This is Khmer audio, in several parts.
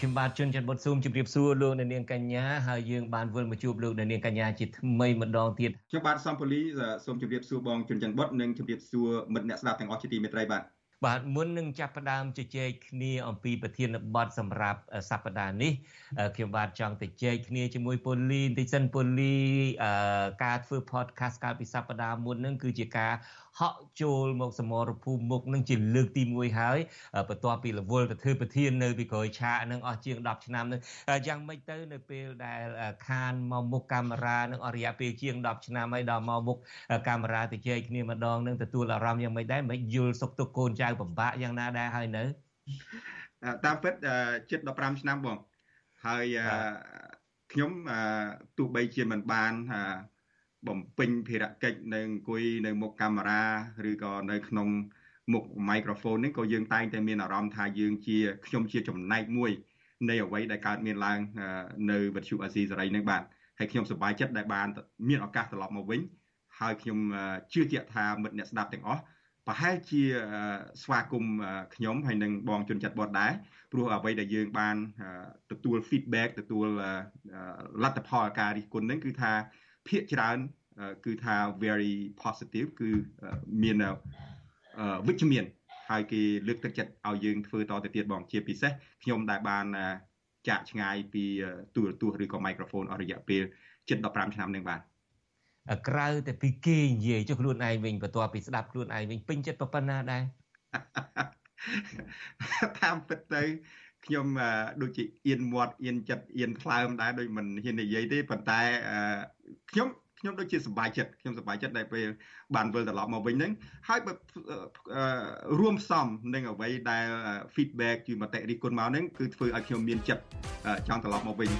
ខ្ញុំបាទជួនច័ន្ទបុតស៊ូមជម្រាបសួរលោកអ្នកនាងកញ្ញាហើយយើងបានវិលមកជួបលោកអ្នកនាងកញ្ញាជាថ្មីម្ដងទៀតខ្ញុំបាទសំពូលីសូមជម្រាបសួរបងជួនច័ន្ទបុតនិងជម្រាបសួរមិត្តអ្នកស្ដាប់ទាំងអស់ជាទីមេត្រីបាទបាទមុននឹងចាប់ផ្ដើមជជែកគ្នាអំពីប្រធានបទសម្រាប់សប្តាហ៍នេះខ្ញុំបាទចង់ទៅជែកគ្នាជាមួយពូលីបន្តិចសិនពូលីការធ្វើ podcast កាលពីសប្តាហ៍មុនហ្នឹងគឺជាការ ហក់ចូលមកសមរភូមិមុខនឹងជាលើកទី1ហើយបន្ទាប់ពីរវល់ទៅធ្វើប្រធាននៅពីក្រោយឆាកនឹងអស់ជាង10ឆ្នាំនឹងយ៉ាងម៉េចទៅនៅពេលដែលខានមកមុខកាមេរ៉ានឹងអស់រយៈពេលជាង10ឆ្នាំហើយដល់មកមុខកាមេរ៉ាទៅជែកគ្នាម្ដងនឹងទទួលអារម្មណ៍យ៉ាងម៉េចដែរមិនយល់សុខទុក្ខកូនចៅពិបាកយ៉ាងណាដែរហើយនៅតាមពិតជិត15ឆ្នាំបងហើយខ្ញុំទោះបីជាមិនបាន បំពេញភារកិច្ចនៅអង្គុយនៅមុខកាមេរ៉ាឬក៏នៅក្នុងមុខមីក្រូហ្វូននេះក៏យើងតែងតែមានអារម្មណ៍ថាយើងជាខ្ញុំជាចំណែកមួយនៃអ្វីដែលកើតមានឡើងនៅវិទ្យុអាស៊ីសេរីនេះបាទហើយខ្ញុំសប្បាយចិត្តដែលបានមានឱកាសត្រឡប់មកវិញហើយខ្ញុំជឿជាក់ថាមិត្តអ្នកស្ដាប់ទាំងអស់ប្រហែលជាស្វាគមន៍ខ្ញុំហើយនឹងបងជនចិត្តបតដែរព្រោះអ្វីដែលយើងបានទទួល feedback ទទួលលទ្ធផលការរិះគន់នឹងគឺថា ភាកច្រើនគឺថា very positive គឺមានវិជ្ជមានហើយគេលើកទឹកចិត្តឲ្យយើងធ្វើតទៅទៀតបងជាពិសេសខ្ញុំដែលបានចាក់ឆ្ងាយពីទូរទស្សន៍ឬក៏ microphone អស់រយៈពេលជិត15ឆ្នាំនឹងបាទក្រៅតែពីគេនិយាយចុះខ្លួនឯងវិញបន្ទាប់ពីស្ដាប់ខ្លួនឯងវិញពេញចិត្តប៉ុណ្ណាដែរតាមពិតទៅខ្ញុំដូចជាអៀនមាត់អៀនចិត្តអៀនថ្លើមដែរដូចមិនហ៊ាននិយាយទេប៉ុន្តែ ខ្ញុំខ្ញុំដូចជាសប្បាយចិត្តខ្ញុំសប្បាយចិត្តដែលពេលបានវិលត្រឡប់មកវិញហ្នឹងហើយបើរួមផ្សំនឹងអ្វីដែល feedback ជាមតិរិះគន់មកហ្នឹងគឺធ្វើឲ្យខ្ញុំមានចិត្តចង់ត្រឡប់មកវិញ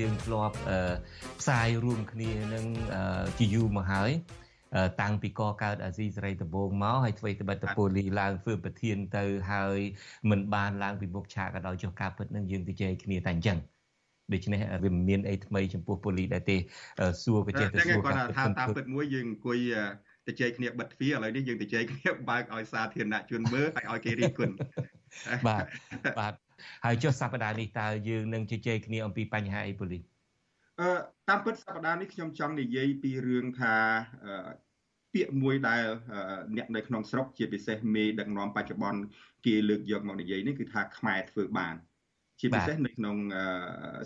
យើងធ្លាប់ផ្សាយរួមគ្នានឹងជាយូរមកហើយ តាំងពីកកើតអាស៊ីសេរីដំបូងមកហើយធ្វើត្បិតតពូលីឡើងធ្វើប្រធានទៅហើយមិនបានឡើងពីមុខឆាកក៏ដោយចុះការពិតនឹងយើងទៅជែកគ្នាតែអញ្ចឹងដូច្នេះវាមិនមានអីថ្មីចំពោះពូលីដែរទេសួរក៏ចេះតែសួរគាត់ថាតាមពិតមួយយើងអង្គុយទៅជែកគ្នាបិទទ្វារឥឡូវនេះយើងទៅជែកគ្នាបើកឲ្យសាធារណៈជនមើលហើយឲ្យគេរៀបគុណបាទបាទហើយចុះសប្តាហ៍នេះតើយើងនឹងជជែកគ្នាអំពីបញ្ហាអីពូលី អឺតាមពិតសប្តាហ៍នេះខ្ញុំចង់និយាយពីរឿងថាពាក្យមួយដែលអ្នកនៅក្នុងស្រុកជាពិសេសមេដឹកនាំបច្ចុប្បន្នគេលើកយកមកនិយាយនេះគឺថាខ្មែរធ្វើបាន ជាពិសេសនៅក្នុង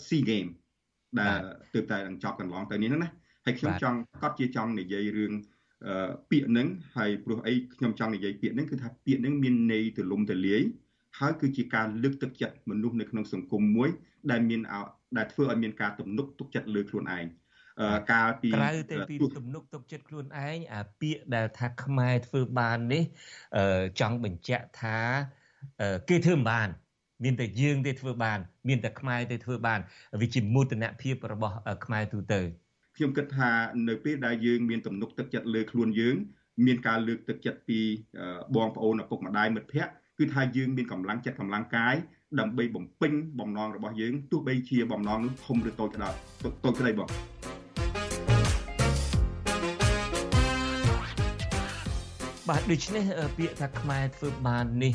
SEA Game ដែលទើបតែនឹងចប់កន្លងទៅនេះណាហើយខ្ញុំចង់កត់ជាចង់និយាយរឿងពាក្យហ្នឹងហើយព្រោះអីខ្ញុំចង់និយាយពាក្យហ្នឹងគឺថាពាក្យហ្នឹងមានន័យទូលំទូលាយហើយគឺជាការលើកទឹកចិត្តមនុស្សនៅក្នុងសង្គមមួយ ដែលមានដែលធ្វើឲ្យមានការទំនុកទុកចិត្តលើខ្លួនឯងកាលពីក្រៅតែពីទំនុកទុកចិត្តខ្លួនឯងអាពាក្យដែលថាខ្មែរធ្វើបាននេះចង់បញ្ជាក់ថាគេធ្វើមិនបានមានតែយើងទេធ្វើបាន មានតែខ្មែរទេធ្វើបានវាជាមោទនភាពរបស់ខ្មែរទូទៅខ្ញុំគិតថានៅពេលដែលយើងមានទំនុកទឹកចិត្តលើខ្លួនយើង មានការលើកទឹកចិត្តពីបងប្អូនឪពុកម្ដាយមិត្តភ័ក្តិគឺថាយើងមានកម្លាំងចិត្តកម្លាំងកាយ ដើម្បីបំពេញបំណងរបស់យើងទោះបីជាបំណងនោះធំឬតូចក៏ដោយតូចក្តីបង បាទដូច្នេះពាក្យថាខ្មែរធ្វើបាននេះ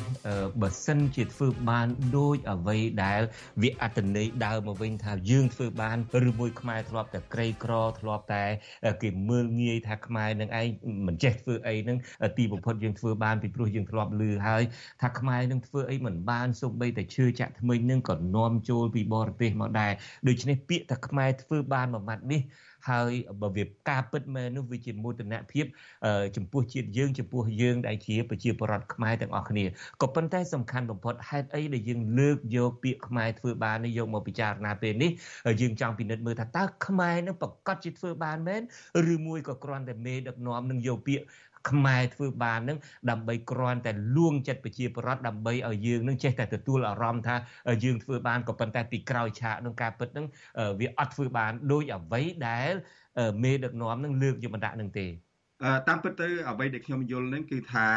បើសិនជាធ្វើបានដូចអ្វីដែលវាអត្តន័យដើមមកវិញថាយើងធ្វើបានឬមួយខ្មែរធ្លាប់តែក្រីក្រធ្លាប់តែគេមើលងាយថាខ្មែរនឹងឯងមិនចេះធ្វើអីហ្នឹងទីបំផុតយើងធ្វើបានពីព្រោះយើងធ្លាប់លឺហើយថាខ្មែរនឹងធ្វើអីមិនបានសូម្បីតែឈើចាក់ថ្មិញនឹងក៏នាំចូលពីបរទេសមកដែរដូច្នេះពាក្យថាខ្មែរធ្វើបានមួយម៉ាត់នេះ ហើយបើវាការពិតមែននោះវាជាមោទនភាពចំពោះជាតិយើងចំពោះយើងដែលជាប្រជាពលរដ្ឋខ្មែរទាំងអស់គ្នាក៏ប៉ុន្តែសំខាន់បំផុតហេតុអីដែលយើងលើកយកពាក្យខ្មែរធ្វើបាននេះយកមកពិចារណាពេលនេះយើងចង់ពិនិត្យមើលថាតើខ្មែរនឹងប្រកាសជាធ្វើបានមែនឬមួយក៏គ្រាន់តែមេដឹកនាំនឹងយកពាក្យ ខ្មែរធ្វើបាននឹងដើម្បីគ្រាន់តែលួងចិត្តប្រជាពលរដ្ឋដើម្បីឲ្យយើងនឹងចេះតែទទួលអារម្មណ៍ថាយើងធ្វើបានក៏ប៉ុន្តែពីក្រោយឆាកនឹងការពិតនឹងវាអត់ធ្វើបានដោយអ្វីដែលមេដឹកនាំនឹងលើកយកមកដាក់នឹងទេតាមពិតទៅអ្វីដែលខ្ញុំយល់នឹងគឺថា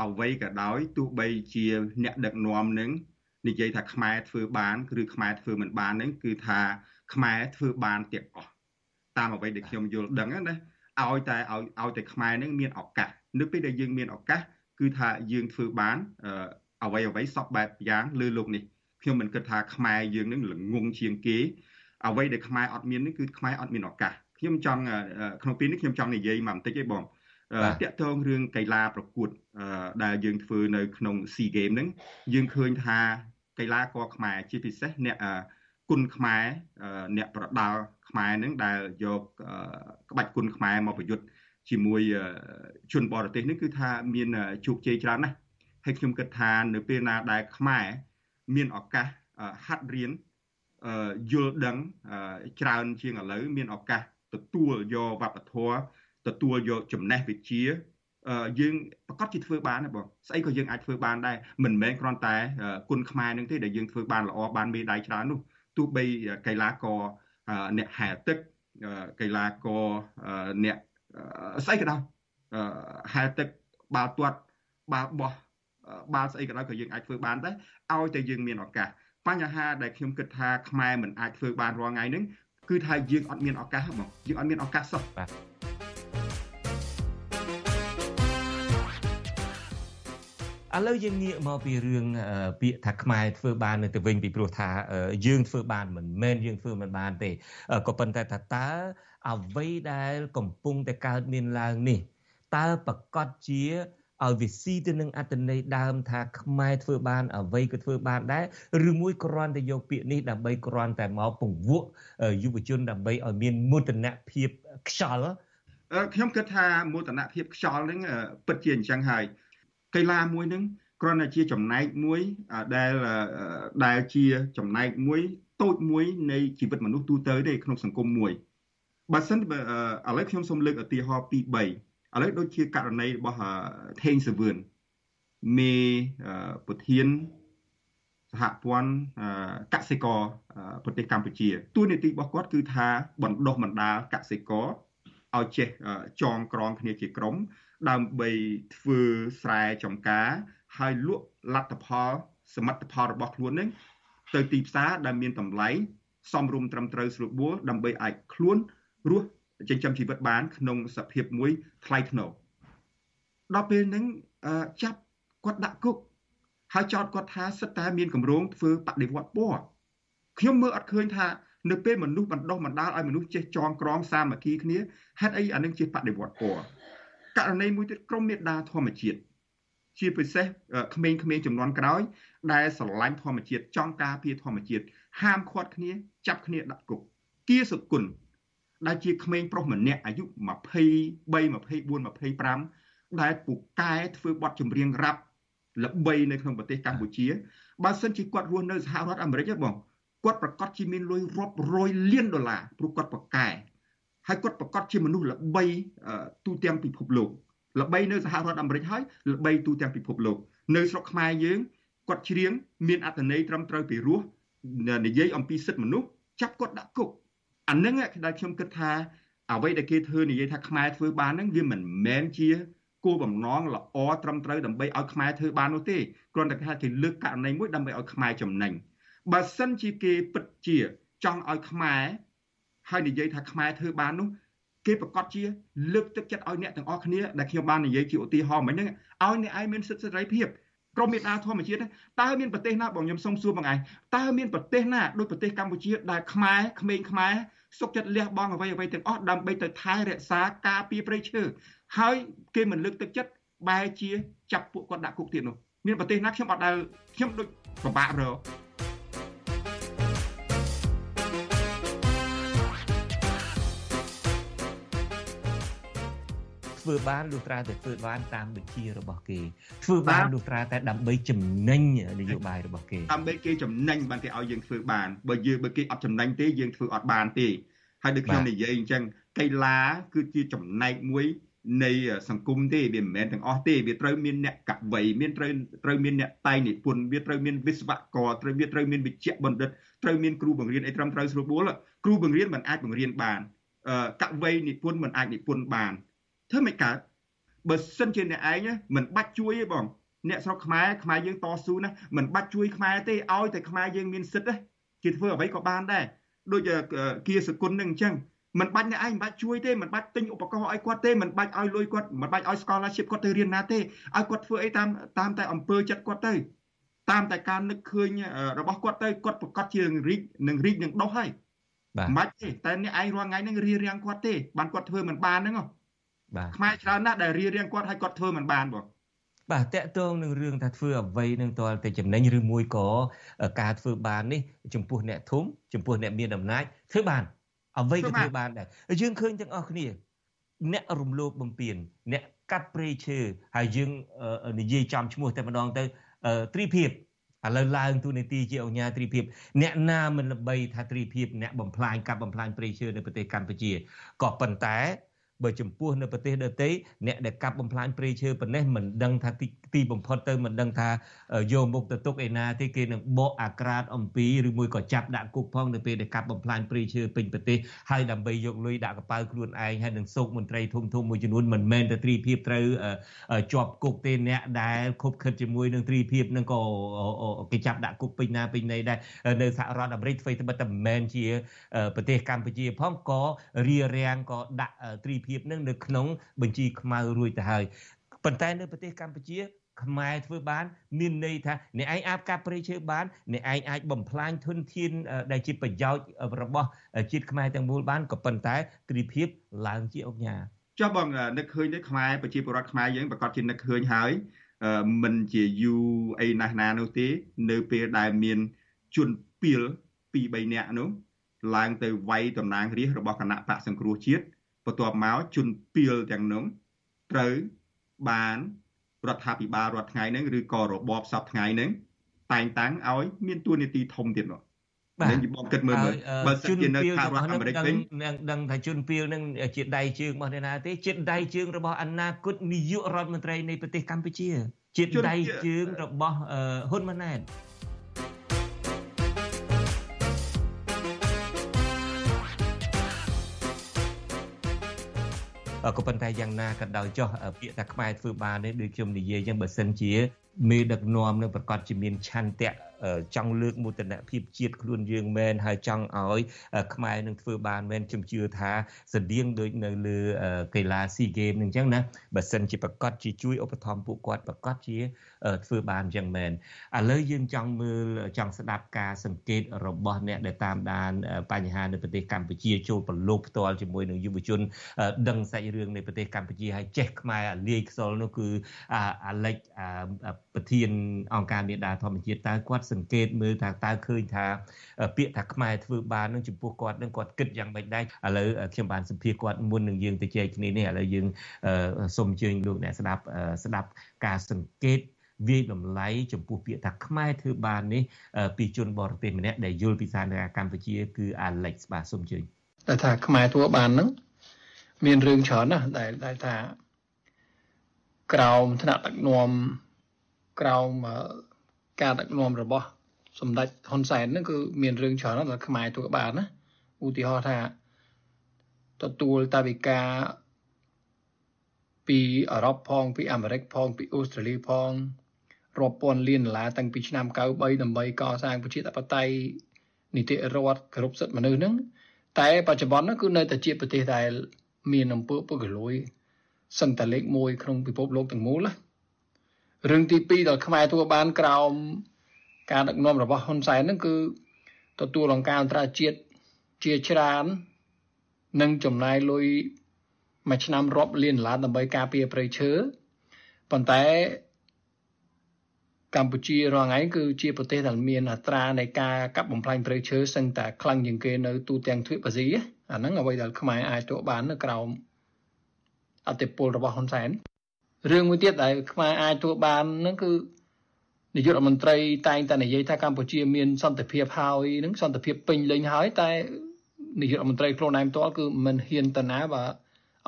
អ្វីក៏ដោយទោះបីជាអ្នកដឹកនាំនឹងនិយាយថាខ្មែរធ្វើបានឬខ្មែរធ្វើមិនបាននឹងគឺថាខ្មែរធ្វើបានទាំងអស់តាមអ្វីដែលខ្ញុំយល់ដឹងណា ឲ្យតែឲ្យឲ្យតែខ្មែរនឹងមានឱកាសនៅពេលដែលយើងមានឱកាសគឺថាយើងធ្វើបានអ្វីអ្វីសពបែបយ៉ាងលើលោកនេះខ្ញុំមិនគិតថាខ្មែរយើងនឹងល្ងងជាងគេអ្វីដែលខ្មែរអត់មាននេះគឺខ្មែរអត់មានឱកាសខ្ញុំចង់ក្នុងពេលនេះខ្ញុំចង់និយាយមកបន្តិចឯងបងតាក់ទងរឿងកីឡាប្រកួតដែលយើងធ្វើនៅក្នុង SEA Game ហ្នឹងយើងឃើញថាកីឡាករខ្មែរជាពិសេសអ្នកគុណខ្មែរអ្នកប្រដាល់ ខ្មែរហ្នឹងដែលយកក្បាច់គុណខ្មែរមកប្រយុទ្ធជាមួយជនបរទេសនេះគឺថាមានជោគជ័យច្រើនណាស់ហើយខ្ញុំគិតថានៅពេលណាដែលខ្មែរមានឱកាសហាត់រៀនយល់ដឹងច្រើនជាងឥឡូវមានឱកាសទទួលយកវប្បធម៌ទទួលយកចំណេះវិជ្ជាយើងប្រកាសជាធ្វើបានណាបងស្អីក៏យើងអាចធ្វើបានដែរមិនមែនគ្រាន់តែគុណខ្មែរនឹងទេដែលយើងធ្វើបានល្អបានមេដាយច្រើននោះទោះបីកីឡាករ អ្នកហែលទឹកកីឡាករអ្នកស្អីក៏ដោយហែលទឹកបាល់ទាត់បាល់បោះបាល់ស្អីក៏ដោយក៏យើងអាចធ្វើបានដែរឲ្យតែយើងមានឱកាសបញ្ហាដែលខ្ញុំគិតថាខ្មែរមិនអាចធ្វើបានរាល់ថ្ងៃហ្នឹងគឺថាយើងអត់មានឱកាសហ្មងយើងអត់មានឱកាសសោះបាទ ឥឡូវយើងងាកមកពីរឿងពាក្យថាខ្មែរធ្វើបាននៅទៅវិញពីព្រោះថាយើងធ្វើបានមិនមែនយើងធ្វើមិនបានទេក៏ប៉ុន្តែថាតើអ្វីដែលកំពុងតែកើតមានឡើងនេះតើប្រកាសជាឲ្យវាស៊ីទៅនឹងអត្តន័យដើមថាខ្មែរធ្វើបានអ្វីក៏ធ្វើបានដែរឬមួយគ្រាន់តែយកពាក្យនេះដើម្បីគ្រាន់តែមកពង្វក់យុវជនដើម្បីឲ្យមានមោទនភាពខ្យល់ខ្ញុំគិតថាមោទនភាពខ្យល់ហ្នឹងពិតជាអញ្ចឹងហើយ កីឡាមួយហ្នឹងគ្រាន់តែជាចំណែកមួយដែលដែលជាចំណែកមួយតូចមួយនៃជីវិតមនុស្សទូទៅទេក្នុងសង្គមមួយបើសិនឥឡូវខ្ញុំសូមលើកឧទាហរណ៍ពី3ឥឡូវដូចជាករណីរបស់ថេងសាវឿនមេប្រធានសហព័ន្ធកសិករប្រទេសកម្ពុជាទួនាទីរបស់គាត់គឺថាបណ្ដុះបណ្ដាលកសិករឲ្យចេះចងក្រងគ្នាជាក្រុម ដើម្បីធ្វើស្រែចម្ការហើយលក់លទ្ធផលសមិទ្ធផលរបស់ខ្លួននឹងទៅទីផ្សារដែលមានតម្លៃសមរម្យត្រឹមត្រូវស្រួលបួលដើម្បីអាចខ្លួនរស់ចិញ្ចឹមជីវិតបានក្នុងសភាពមួយថ្លៃថ្នូរដល់ពេលហ្នឹងចាប់គាត់ដាក់គុកហើយចោទគាត់ថាសិតតែមានកម្រងធ្វើបដិវត្តពណ៌ខ្ញុំមើលអត់ឃើញថានៅពេលមនុស្សបណ្ដោះបណ្ដាលឲ្យមនុស្សចេះចងក្រងសាមគ្គីគ្នាហេតុអីអានឹងជាបដិវត្តពណ៌ ករណីមួយទៀតក្រមមេដាធម្មជាតិជាពិសេសក្មេងៗចំនួនក្រោយ ដែលស្រឡាញ់ធម្មជាតិចង់ការពារធម្មជាតិហាមឃាត់គ្នាចាប់គ្នាដាក់គុកគៀសុគុណដែលជាក្មេងប្រុសម្នាក់អាយុ23 24 25ដែលពូកែធ្វើបទចម្រៀងរ៉ាប់ល្បីនៅក្នុងប្រទេសកម្ពុជាបើសិនជាគាត់រស់នៅសហរដ្ឋអាមេរិកទេបងគាត់ប្រកាសជាមានលុយរាប់រយលានដុល្លារព្រោះគាត់ប្រកែ ហើយគាត់ប្រកាសជាមនុស្សល្បីទូទាំងពិភពលោកល្បីនៅសហរដ្ឋអាមេរិកហើយល្បីទូទាំងពិភពលោក នៅស្រុកខ្មែរយើងគាត់ច្រៀងមានអត្ថន័យត្រឹមត្រូវពីរោះនិយាយអំពីសិទ្ធិមនុស្សចាប់គាត់ដាក់គុកអានឹងដែលខ្ញុំគិតថាអ្វីដែលគេធ្វើនិយាយថាខ្មែរធ្វើបានហ្នឹងវាមិនមែនជាគោលបំណងល្អត្រឹមត្រូវដើម្បីឲ្យខ្មែរធ្វើបាននោះទេគ្រាន់តែថាគេលើកករណីមួយដើម្បីឲ្យខ្មែរចំណេញបើសិនជាគេពិតជាចង់ឲ្យខ្មែរ ហើយនិយាយថាខ្មែរធ្វើបាននោះគេប្រកាសជាលើកទឹកចិត្តឲ្យអ្នកទាំងអស់គ្នាដែលខ្ញុំបាននិយាយជាឧទាហរណ៍មិញហ្នឹងឲ្យអ្នកឯងមានសិទ្ធិសេរីភាពក្រមមេដាធម្មជាតិតើមានប្រទេសណាបងខ្ញុំសុំសួរបងឯងតើមានប្រទេសណាដូចប្រទេសកម្ពុជាដែលខ្មែរក្មេងខ្មែរសុខចិត្តលះបង់អ្វីអ្វីទាំងអស់ដើម្បីទៅថែរក្សាការពារព្រៃឈើហើយគេមិនលើកទឹកចិត្តបែរជាចាប់ពួកគាត់ដាក់គុកទៀតនោះមានប្រទេសណាខ្ញុំអត់ដែលខ្ញុំដូចពិបាករក ធ្វើបានលុះត្រាតែធ្វើបានតាមបញ្ជារបស់គេធ្វើបានលុះត្រាតែដើម្បីចំណេញនយោបាយរបស់គេដើម្បីគេចំណេញបានគេឲ្យយើងធ្វើបានបើយើងបើគេអត់ចំណេញទេយើងធ្វើអត់បានទេហើយដូចខ្ញុំនិយាយអញ្ចឹងកីឡាគឺជាចំណែកមួយនៃសង្គមទេវាមិនមែនទាំងអស់ទេវាត្រូវមានអ្នកកវីមានត្រូវត្រូវមានអ្នកតែងនិពន្ធវាត្រូវមានវិស្វករត្រូវវាត្រូវមានវិជ្ជបណ្ឌិតត្រូវមានគ្រូបង្រៀនអីត្រឹមត្រូវស្រួលបួលគ្រូបង្រៀនមិនអាចបង្រៀនបានកវីនិពន្ធមិនអាចនិពន្ធបាន ធ្វើមិនកើតបើសិនជាអ្នកឯងមិនបាច់ជួយទេបងអ្នកស្រុកខ្មែរខ្មែរយើងតស៊ូណាមិនបាច់ជួយខ្មែរទេឲ្យតែខ្មែរយើងមានសិទ្ធិគេធ្វើអ្វីក៏បានដែរដូចគៀសគុណនឹងអញ្ចឹងមិនបាច់អ្នកឯងមិនបាច់ជួយទេមិនបាច់ទិញឧបករណ៍ឲ្យគាត់ទេមិនបាច់ឲ្យលុយគាត់មិនបាច់ឲ្យ scholarship គាត់ទៅរៀនណាទេឲ្យគាត់ធ្វើអីតាមតាមតែអំពើចិត្តគាត់ទៅតាមតែការនឹកឃើញរបស់គាត់ទៅគាត់ប្រកាសជារីកនឹងរីកនឹងដុះហើយបាទមិនបាច់ទេតែអ្នកឯងរាល់ថ្ងៃហ្នឹងរៀបរៀងគាត់ទេបានគាត់ធ្វើមិនបានហ្នឹងបាទ ខ្មែរច្រើនណាស់ដែលរៀបរៀងគាត់ឲ្យគាត់ធ្វើមិនបានបងបាទតកតងនឹងរឿងថាធ្វើអ្វីនឹងតលតែចំណេញឬមួយក៏ការធ្វើបាននេះចំពោះអ្នកធំចំពោះអ្នកមានអំណាចធ្វើបានអ្វីក៏ធ្វើបានដែរយើងឃើញទាំងអស់គ្នាអ្នករំលោភបំពានអ្នកកាត់ព្រៃឈើហើយយើងនិយាយចំឈ្មោះតែម្ដងទៅត្រីភិបឥឡូវឡើងទូនីតិជាអង្គញាត្រីភិបអ្នកណាមិនល្បីថាត្រីភិបអ្នកបំផ្លាញកាប់បំផ្លាញព្រៃឈើនៅប្រទេសកម្ពុជាក៏ប៉ុន្តែ បើចំពោះនៅប្រទេសដទៃអ្នកដែលកាប់បំផ្លាញព្រៃឈើប៉ុណ្ណេះមិនដឹងថាទីបំផុតទៅមិនដឹងថាយកមុខទៅទុកឯណាទេគេនឹងបកអាក្រាតអំពីឬមួយក៏ចាប់ដាក់គុកផងនៅពេលដែលកាប់បំផ្លាញព្រៃឈើពេញប្រទេសហើយដើម្បីយកលុយដាក់កប៉ៅខ្លួនឯងហើយនឹងសោកមន្ត្រីធំធំមួយចំនួនមិនមែនតែទ្រីភាពត្រូវជាប់គុកទេអ្នកដែលខົບខិតជាមួយនឹងទ្រីភាពនឹងក៏គេចាប់ដាក់គុកពេញណាពេញណីដែរនៅសហរដ្ឋអាមេរិកធ្វើតែមិនមែនជាប្រទេសកម្ពុជាផងក៏រៀបរៀងក៏ដាក់ទ្រីភាពភាពនឹងនៅក្នុងបញ្ជីខ្មៅរួចទៅហើយប៉ុន្តែនៅប្រទេសកម្ពុជាខ្មែរធ្វើបាន មានន័យថាអ្នកឯងអាចកាប់ព្រៃឈើបានអ្នកឯងអាចបំផ្លាញធនធានដែលជាប្រយោជន៍របស់ជាតិខ្មែរទាំងមូលបានក៏ប៉ុន្តែទ្រីភាពឡើងជាអង្គញាចុះបងនឹកឃើញទេខ្មែរប្រជាពលរដ្ឋខ្មែរយើងប្រកាសជានឹកឃើញហើយមិនជាយូរអីណាស់ណានោះទេ នៅពេលដែលមានជនពីល2 3នាក់នោះឡើងទៅវាយតំណាងរាស្ត្ររបស់គណៈបកសង្គ្រោះជាតិ បន្ទាប់មកជនពីលទាំងនោះត្រូវបានរដ្ឋាភិបាលរដ្ឋថ្ងៃហ្នឹងឬក៏របបសពថ្ងៃហ្នឹងតែងតាំងឲ្យមានទួនាទីធំទៀតមកបាទបងគិតមើលមើលបើសិនជានៅខាងរដ្ឋអាមេរិកវិញនឹងដឹងថាជនពីលនឹងជាដៃជើងរបស់អ្នកណាទេជាដៃជើងរបស់អនាគតនាយករដ្ឋមន្ត្រីនៃប្រទេសកម្ពុជាជាដៃជើងរបស់ហ៊ុនម៉ាណែត ក៏ប៉ុន្តែយ៉ាងណាក៏ដោយចោះពាក្យថាខ្មែរធ្វើបាននេះដូចខ្ញុំនិយាយចឹងបើសិនជាមេដឹកនាំនឹងប្រកាសជាមានឆន្ទៈ ចង់លើកមោទនភាពជាតិខ្លួនយើងមែនហើយចង់ឲ្យខ្មែរនឹងធ្វើបានមែនខ្ញុំជឿថាស្តៀងដូចនៅលើកីឡា SEA Games នឹងអញ្ចឹងណាបើសិនជាប្រកាសជាជួយឧបត្ថម្ភពួកគាត់ប្រកាសជាធ្វើបានអញ្ចឹងមែនឥឡូវយើងចង់មើលចង់ស្ដាប់ការសង្កេតរបស់អ្នកដែលតាមដានបញ្ហានៅប្រទេសកម្ពុជាចូលប្រឡូកផ្ទាល់ជាមួយនឹងយុវជន ដឹងសាច់រឿងនៃប្រទេសកម្ពុជាហើយចេះខ្មែរអាលាយខ្សលនោះគឺអាលិចប្រធានអង្គការមេដាធម្មជាតិតើគាត់សង្កេតមើលថាតើឃើញថាពាក្យថាខ្មែរធ្វើបាននឹងចំពោះគាត់នឹងគាត់គិតយ៉ាងម៉េចដែរឥឡូវខ្ញុំបានសម្ភាសគាត់មុននឹងយើងទៅជែកគ្នានេះឥឡូវយើងសូមអញ្ជើញលោកអ្នកស្ដាប់ស្ដាប់ការសង្កេតវាយតម្លៃចំពោះពាក្យថាខ្មែរធ្វើបាននេះពីជនបរទេសម្នាក់ដែលយល់ពីសាធារណកម្ពុជាគឺ Alex បាទសូមអញ្ជើញតែថាខ្មែរធ្វើបានហ្នឹងមានរឿងច្រើនណាស់ដែលដែលថាក្រោមថ្នាក់ដឹកនាំក្រោម ការដឹកនាំរបស់សម្ដេចហ៊ុនសែនហ្នឹងគឺមានរឿងច្រើនណាស់ដែលខ្មែរធ្វើបានណាឧទាហរណ៍ថាទទួលតាវិការពីអឺរ៉ុបផងពីអាមេរិកផងពីអូស្ត្រាលីផងរាប់ពាន់លានដុល្លារតាំងពីឆ្នាំ93ដើម្បីកសាងប្រជាធិបតេយ្យនីតិរដ្ឋគ្រប់សិទ្ធិមនុស្សហ្នឹងតែបច្ចុប្បន្នហ្នឹងគឺនៅតែជាប្រទេសដែលមានអំពើពុករលួយសន្តាលេខ1ក្នុងពិភពលោកទាំងមូលណា រឿងទី2ដែលខ្មែរធ្វើបានក្រោមការដឹកនាំរបស់ហ៊ុនសែនហ្នឹងគឺទទួលអង្គការអន្តរជាតិជាច្រើននិងចំណាយលុយមួយឆ្នាំរាប់លានដុល្លារដើម្បីការពារព្រៃឈើប៉ុន្តែកម្ពុជារាល់ថ្ងៃគឺជាប្រទេសដែលមានអត្រានៃការកាប់បំផ្លាញព្រៃឈើសឹងតែខ្លាំងជាងគេនៅទូទាំងទ្វីបអាស៊ីអាហ្នឹងអ្វីដែលខ្មែរអាចធ្វើបាននៅក្រោមអធិបុលរបស់ហ៊ុនសែន រឿងមួយទៀតដែលខ្មែរអាចធ្វើបានហ្នឹងគឺនាយករដ្ឋមន្ត្រីតែងតែនិយាយថាកម្ពុជាមានសន្តិភាពហើយនឹងសន្តិភាពពេញលេញហើយតែនាយករដ្ឋមន្ត្រីខ្លួនឯងផ្ទាល់គឺមិនហ៊ានទៅណាបើ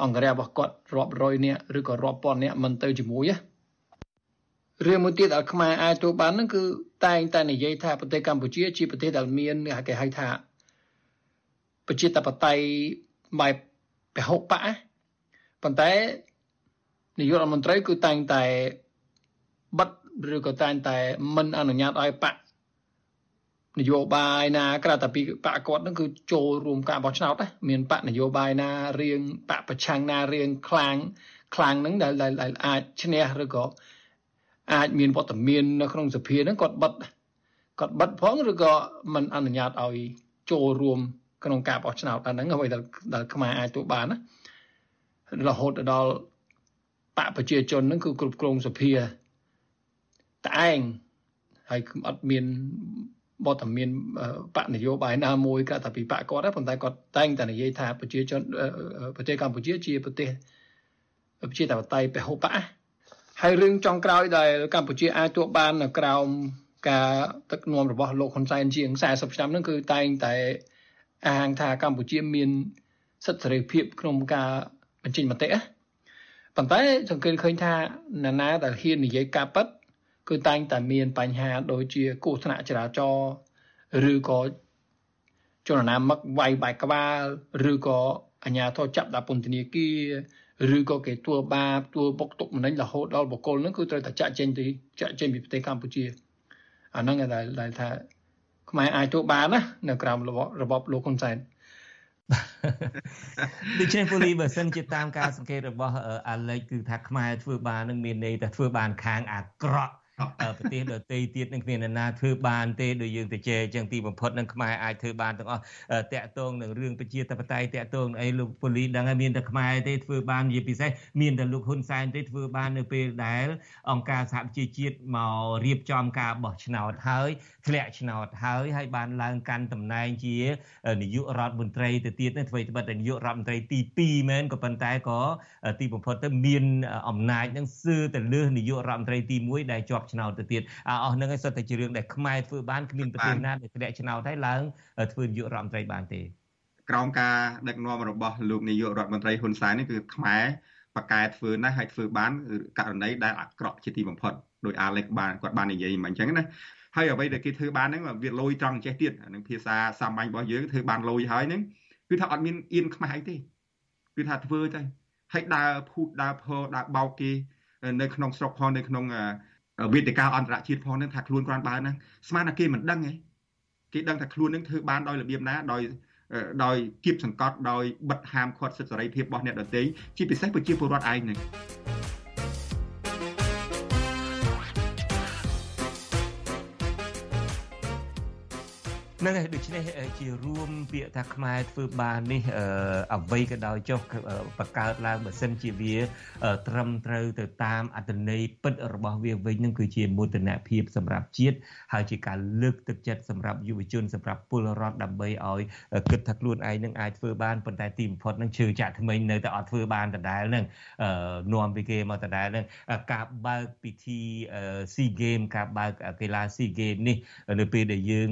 អង្គរៈរបស់គាត់រាប់រយនាក់ឬក៏រាប់ពាន់នាក់មិនទៅជាមួយណារឿងមួយទៀតដែលខ្មែរអាចទទួលបានហ្នឹងគឺតែងតែនិយាយថាប្រទេសកម្ពុជាជាប្រទេសដែលមានគេហៅថាប្រជាធិបតេយ្យបែបពហុបកប៉ុន្តែ នាយករដ្ឋមន្ត្រីគឺតែងតែបិទឬក៏តែងតែមិនអនុញ្ញាតឲ្យបកនយោបាយណាក្រៅតែពីបកគាត់នឹងគឺចូលរួមការបោះឆ្នោតណាមានបកនយោបាយណារៀងបកប្រឆាំងណារៀងខ្លាំងខ្លាំងហ្នឹងដែលដែលអាចឈ្នះឬក៏អាចមានវត្តមាននៅក្នុងសភាហ្នឹងគាត់បិទគាត់បិទផងឬក៏មិនអនុញ្ញាតឲ្យចូលរួមក្នុងការបោះឆ្នោតអាហ្នឹងអ្វីដែលដែលខ្មែរអាចទទួលបានណារហូតដល់ បកប្រជាជនហ្នឹងគឺគ្រប់គ្រងសភាតែឯងហើយអត់មានបទមានបកនយោបាយណាមួយក៏តែពីបកគាត់ដែរប៉ុន្តែគាត់តែងតែនិយាយថាប្រជាជនប្រទេសកម្ពុជាជាប្រទេសប្រជាធិបតេយ្យពហុបកហើយរឿងចុងក្រោយដែលកម្ពុជាអាចទួបាននៅក្រោមការទឹកនាំរបស់លោកហ៊ុនសែនជាង40ឆ្នាំហ្នឹងគឺតែងតែអាងថាកម្ពុជាមានសិទ្ធិសេរីភាពក្នុងការបញ្ចេញមតិ ប៉ុន្តែសង្កេតឃើញថាណានាដែលហ៊ាននិយាយការពិតគឺតែងតែមានបញ្ហាដូចជាគ្រោះថ្នាក់ចរាចរណ៍ឬក៏ជនរណាមឹកវាយបែកក្បាលឬក៏អាជ្ញាធរចាប់ដាក់ពន្ធនាគារឬក៏គេទួបាបទួបុកទុកម្នេញរហូតដល់បកគលហ្នឹងគឺត្រូវតែចាក់ចេញទៅចាក់ចេញពីប្រទេសកម្ពុជាអាហ្នឹងដែលដែលថាខ្មែរអាចទួបានណានៅក្រោមរបបលោកហ៊ុនសែន ដូច្នេះពូលីបើសិនជាតាមការសង្កេតរបស់អាឡិចគឺថាខ្មែរធ្វើបាននឹងមានន័យថាធ្វើបានខាងអាក្រក់ ប្រទេសដទៃទៀតនឹងគ្មានអ្នកណាធ្វើបានទេដូចយើងទៅជែចឹងទីបំផុតនឹងខ្មែរអាចធ្វើបានទាំងអស់តាក់ទងនឹងរឿងប្រជាធិបតេយ្យតាក់ទងអីលោកពូលីដឹងហើយមានតែខ្មែរទេធ្វើបានជាពិសេសមានតែលោកហ៊ុនសែនទេធ្វើបាននៅពេលដែលអង្គការសហប្រជាជាតិមករៀបចំការបោះឆ្នោតហើយធ្លាក់ឆ្នោតហើយហើយបានឡើងកាន់តំណែងជានាយករដ្ឋមន្ត្រីទៅទៀតនេះធ្វើត្បិតតែនាយករដ្ឋមន្ត្រីទី2មែនក៏ប៉ុន្តែក៏ទីបំផុតទៅមានអំណាចនឹងសឿទៅលើនាយករដ្ឋមន្ត្រីទី1ដែលជាប់ឆ្នោតទៅទៀតអស់ហ្នឹងឯងសុទ្ធតែជារឿងដែលខ្មែរធ្វើបានគ្មានប្រទេសណាដែលធ្លាក់ឆ្នោតហើយឡើងធ្វើនាយករដ្ឋមន្ត្រីបានទេក្រោមការដឹកនាំរបស់លោកនាយករដ្ឋមន្ត្រីហ៊ុនសែននេះគឺខ្មែរបកកែធ្វើណាស់ហើយធ្វើបានករណីដែលអាក្រក់ជាទីបំផុតដោយអាឡិចបានគាត់បាននិយាយមកអញ្ចឹងណាហើយអ្វីដែលគេធ្វើបានហ្នឹងវាលយត្រង់ចេះទៀតនឹងភាសាសាមញ្ញរបស់យើងធ្វើបានលយហើយហ្នឹងគឺថាអត់មានអៀនខ្មាស់អីទេគឺថាធ្វើទៅហើយដើរភូតដើរផដើរបោកគេនៅក្នុងស្រុកផងនៅក្នុង វេទិកាអន្តរជាតិផងនឹងថាខ្លួនគ្រាន់បើហ្នឹងស្មានថាគេមិនដឹងទេគេដឹងថាខ្លួននឹងធ្វើបានដោយរបៀបណាដោយដោយគៀបសង្កត់ដោយបិទហាមឃាត់សិទ្ធិសេរីភាពរបស់អ្នកដទៃជាពិសេសប្រជាពលរដ្ឋឯងហ្នឹង ហ្នឹងហើយដូច្នេះជារួមពាក្យថាខ្មែរធ្វើបាននេះអ្វីក៏ដោយចុះបង្កើតឡើងបើសិនជាវា ត្រឹមត្រូវទៅតាមអត្តន័យពិតរបស់វាវិញនឹងគឺជាមោទនភាពសម្រាប់ជាតិហើយជាការលើកទឹកចិត្តសម្រាប់យុវជនសម្រាប់ពលរដ្ឋដើម្បីឲ្យគិតថាខ្លួនឯងនឹងអាចធ្វើបានប៉ុន្តែទីបំផុតនឹងជឿចាក់ថ្មីនៅតែអត់ធ្វើបានដដែលនឹងនាំពីគេមកដដែលនឹងការបើកពិធី SEA Game ការបើកកីឡា SEA Game នេះនៅពេលដែលយើង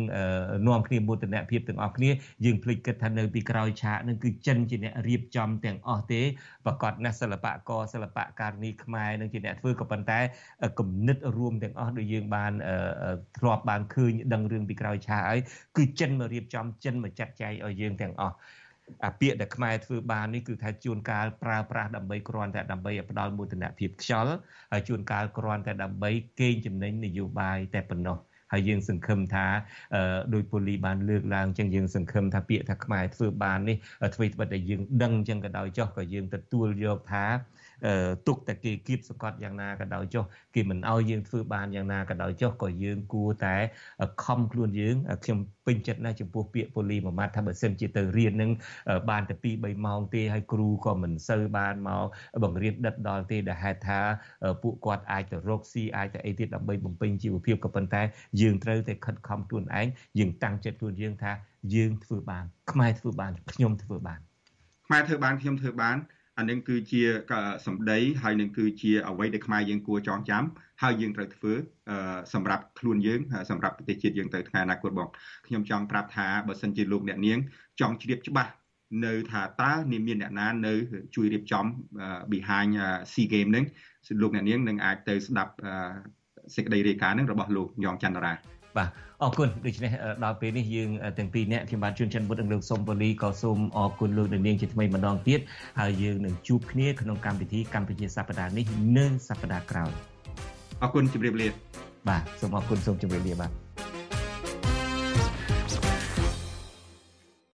នាំនាំគ្នាមោទនភាពទាំងអស់គ្នាយើងភ្លេចគិតថានៅពីក្រោយឆាកនឹងគឺចិនជាអ្នករៀបចំទាំងអស់ទេប្រកាសណាស់សិល្បករសិល្បករនីខ្មែរនឹងជាអ្នកធ្វើក៏ប៉ុន្តែគំនិតរួមទាំងអស់ដូចយើងបានធ្លាប់បានឃើញដឹងរឿងពីក្រោយឆាកហើយគឺចិនមករៀបចំចិនមកចាត់ចែងឲ្យយើងទាំងអស់អាពាក្យដែលខ្មែរធ្វើបាននេះគឺថាជួនកាលប្រើប្រាស់ដើម្បីគ្រាន់តែដើម្បីផ្ដល់មោទនភាពខ្យល់ហើយជួនកាលគ្រាន់តែដើម្បីកេងចំណេញនយោបាយតែប៉ុណ្ណោះ ហើយយើងសង្ឃឹមថាដោយពូលីបានលើកឡើងចឹងយើងសង្ឃឹមថាពាក្យថាខ្មែរធ្វើបាននេះអ្វីត្បិតតែយើងដឹងចឹងក៏ដោយចុះក៏យើងទទួលយកថា ទុកតែគេគៀបសង្កត់យ៉ាងណាក៏ដោយចុះគេមិនអោយយើងធ្វើបានយ៉ាងណាក៏ដោយចុះក៏យើងគួរតែខំខ្លួនយើងខ្ញុំពេញចិត្តណាស់ចំពោះពាក្យពូលីមួយម៉ាត់ថាបើសិនជាទៅរៀននឹងបានតែ2 3ម៉ោងទេហើយគ្រូក៏មិនសូវបានមកបង្រៀនដិតដល់ទេដែលហេតុថាពួកគាត់អាចទៅរកស៊ីអាចទៅអីទៀតដើម្បីបំពេញជីវភាពក៏ប៉ុន្តែយើងត្រូវតែខិតខំខ្លួនឯងយើងតាំងចិត្តខ្លួនយើងថាយើងធ្វើបានខ្មែរធ្វើបានខ្ញុំធ្វើបានខ្មែរធ្វើបានខ្ញុំធ្វើបាន អានឹងគឺជាសម្ដីហើយនឹងគឺជាអ្វីដែលខ្មែរយើងគួរចងចាំហើយយើងត្រូវធ្វើសម្រាប់ខ្លួនយើងសម្រាប់ប្រទេសជាតិយើងទៅថ្ងៃអនាគតបងខ្ញុំចង់ប្រាប់ថាបើសិនជាលោកអ្នកនាងចង់ជ្រាបច្បាស់នៅថាតើនាងមានអ្នកណានៅជួយរៀបចំ behind SEA Game ហ្នឹងលោកអ្នកនាងនឹងអាចទៅស្ដាប់សេចក្តីរាយការណ៍ហ្នឹងរបស់លោកយ៉ងច័ន្ទរា បាទអរគុណដូច្នេះដល់ពេលនេះយើងទាំងពីរនាក់ខ្ញុំបាទជួនច័ន្ទបុត្រនិងលោកសុំបូលីក៏សូមអរគុណលោកនាងជាថ្មីម្ដងទៀតហើយយើងនឹងជួបគ្នាក្នុងកម្មវិធីកម្ពុជាសប្តាហ៍នេះនៅសប្តាហ៍ក្រោយអរគុណជម្រាបលាបាទសូមអរគុណសូមជម្រាបលាបាទ